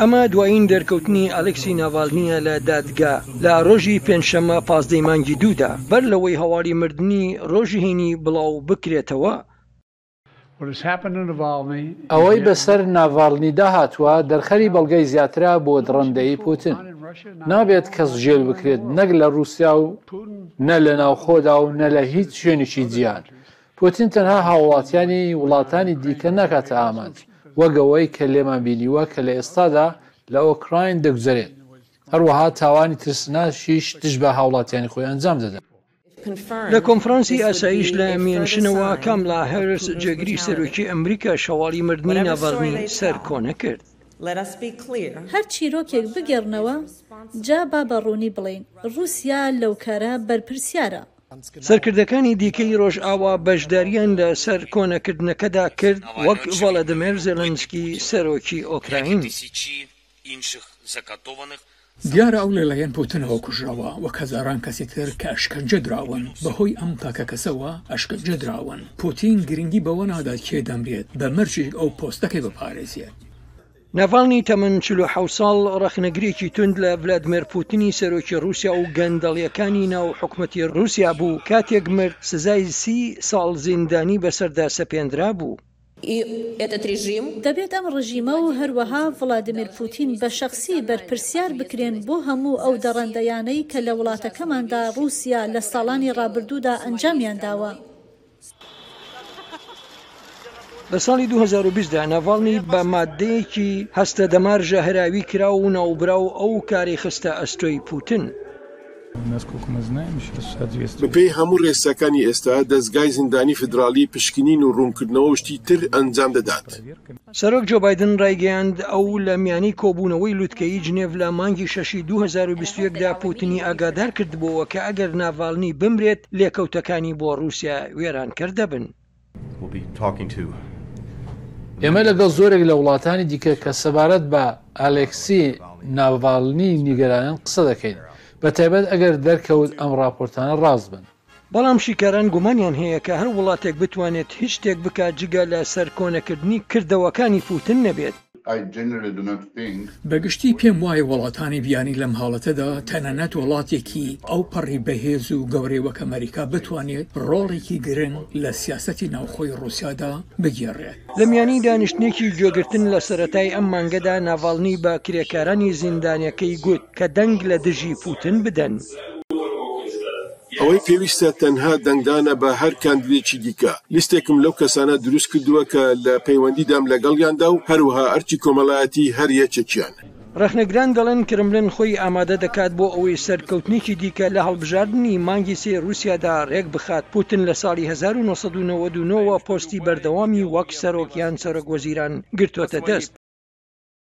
ئەمە دوایین دەرکەوتنی ئەلێکسی ناڤالنییە لە دادگا لە ڕۆژی پێنجشەممە پازدەی مانگی دوودا بەر لەوەی هەواڵی مردنی ڕۆژی هەینی بڵاوبکرێتەوە. ئەوەی بەسەر ناڤالنیدا هاتووە دەرخەری بەڵگەی زیاترە بۆ دڕندەیی پوتن. نابێت کەس جێل بکرێت نەک لە ڕووسیا و نە لە ناوخۆدا و نە لە هیچ شوێنێکی جیهان. پوتین تەنها هاوڵاتیانی وڵاتانی دیکە ناکاتە ئامانج، وەک ئەوەی کە لێمان بینیوە کە لە ئێستادا لە ئۆکراین دەگوزەرێت، هەروەها تاوانی ترسناشیش دژ بە هاوڵاتیانی خۆی ئەنجام دەدات. لە کۆنفرانسی ئاسایش لە میونشنەوە، کاملا هێرس، جێگری سەرۆکی ئەمریکا شەواڵی مردنی ناڤالنی سەر کۆنە کرد. هەر چیرۆکێک بگێڕنەوە، جا با بە ڕوونی بڵێین، ڕووسیا لەو کارە بەرپرسیارە. سەرکردەکانی دیکەی ڕۆژئاوا بەشدارییان لە سەر کۆنەکردنەکەدا کرد وەک ڤۆڵۆدمێر زێلێنسکی سەرۆکی ئۆکراین. دیارە ئەو لەلایەن پوتنەوە کوژراوە وەک هەزاران کەسی تر کە ئەشکەنجە دراون، بەهۆی ئەم تاکە کەسەوە ئەشکەنجە دراون. پوتین گرنگی بەوە نادات کێ دەمرێت بە مەرجێک ئەو پۆستەکەی بپارێزێت. ناڤاڵنی تەمەن چل و حەوت ساڵ ڕەخنەگرێکی توند لە ڤلادمێر پوتنی سەرۆکی ڕووسیا و گەندەڵیەکانی ناو حکومەتی ڕووسیا بوو، کاتێک مرد سزای سی ساڵ زیندانی بەسەردا سەپێندرابوو. دەبێت ئەم ڕژیمە و هەروەها ڤلادمیر پوتین بە شەخسی بەرپرسیار بکرێن بۆ هەموو ئەو دەڕەندەیانەی کە لە وڵاتەکەماندا ڕووسیا لە ساڵانی ڕابردوودا ئەنجامیان داوە. لە ساڵی دوو هەزار و بیست دا ناڤاڵنی بە ماددەیەکی هەستە دەمار ژەهراوی کرا و ناوبراو ئەو کارەی خستە ئەستۆی پوتن. بەپێی هەموو رێساکانی ئێستا، دەزگای زیندانی فیدراڵی پشکنین و روونکردنەوە و شتی تر ئەنجام دەدات. سەرۆک جۆ بایدن ڕایگەیاند، ئەو لە میانەی کۆبوونەوەی لوتکەیی جنێڤ لە مانگی شەشی دوو هەزار و بیست و یەک دا پوتنی ئاگادار کردبۆوە کە ئەگەر ناڤالنی بمرێت لێکەوتەکانی بۆ ڕووسیا وێرانکەر دەبن. ئێمە لەگەڵ زۆرێک لە وڵاتانی دیکە کە سەبارەت بە ئەلێکسی ناڤالنی نیگەرانن قسە دەکەین، بەتایبەت ئەگەر دەرکەوت ئەم ڕاپۆرتانە ڕاست بن. بەڵام شیکاران گومانیان هەیە کە هەر وڵاتێک بتوانێت هیچ شتێک بکات جگە لە سەرکۆنەکردنی کردەوەکانی پوتن نەبێت. I generally do not think. بە گشتی پێم وایە وڵاتانی بیانی لەم حاڵەتەدا تەنانەت وڵاتێکی ئەو پەڕی بەهێز و گەورەی وەک ئەمەریکا بتوانێت ڕۆڵێکی گرنگ لە سیاسەتی ناوخۆی ڕووسیادا بگێڕێت. لە میانی دانیشتنێکی گوێگرتن لە سەرەتای ئەم مانگەدا ناڤاڵنی بە کرێکارانی زیندانەکەی گوت کە دەنگ لە دژی پوتن بدەن. ئەوەی پێویستە تەنها دەنگدانە بە هەر کاندیدێکی دیکە. لیستێکم لەو کەسانە دروست کردووە کە لە پەیوەندیدام لەگەڵیاندا و هەروەها ئەرکی کۆمەڵایەتی هەر یەکێکیان. ڕەخنەگران دەڵێن کرملن خۆی ئامادە دەکات بۆ ئەوەی سەرکەوتنێکی دیکە لە هەڵبژاردنی مانگی سێی ڕووسیادا ڕێکبخات، پوتن لە ساڵی هەزار و نۆ سەد و نەوەد و نۆ وە پۆستی بەردەوامی وەک سەرۆک یان سەرۆکوەزیران گرتووەتە دەست.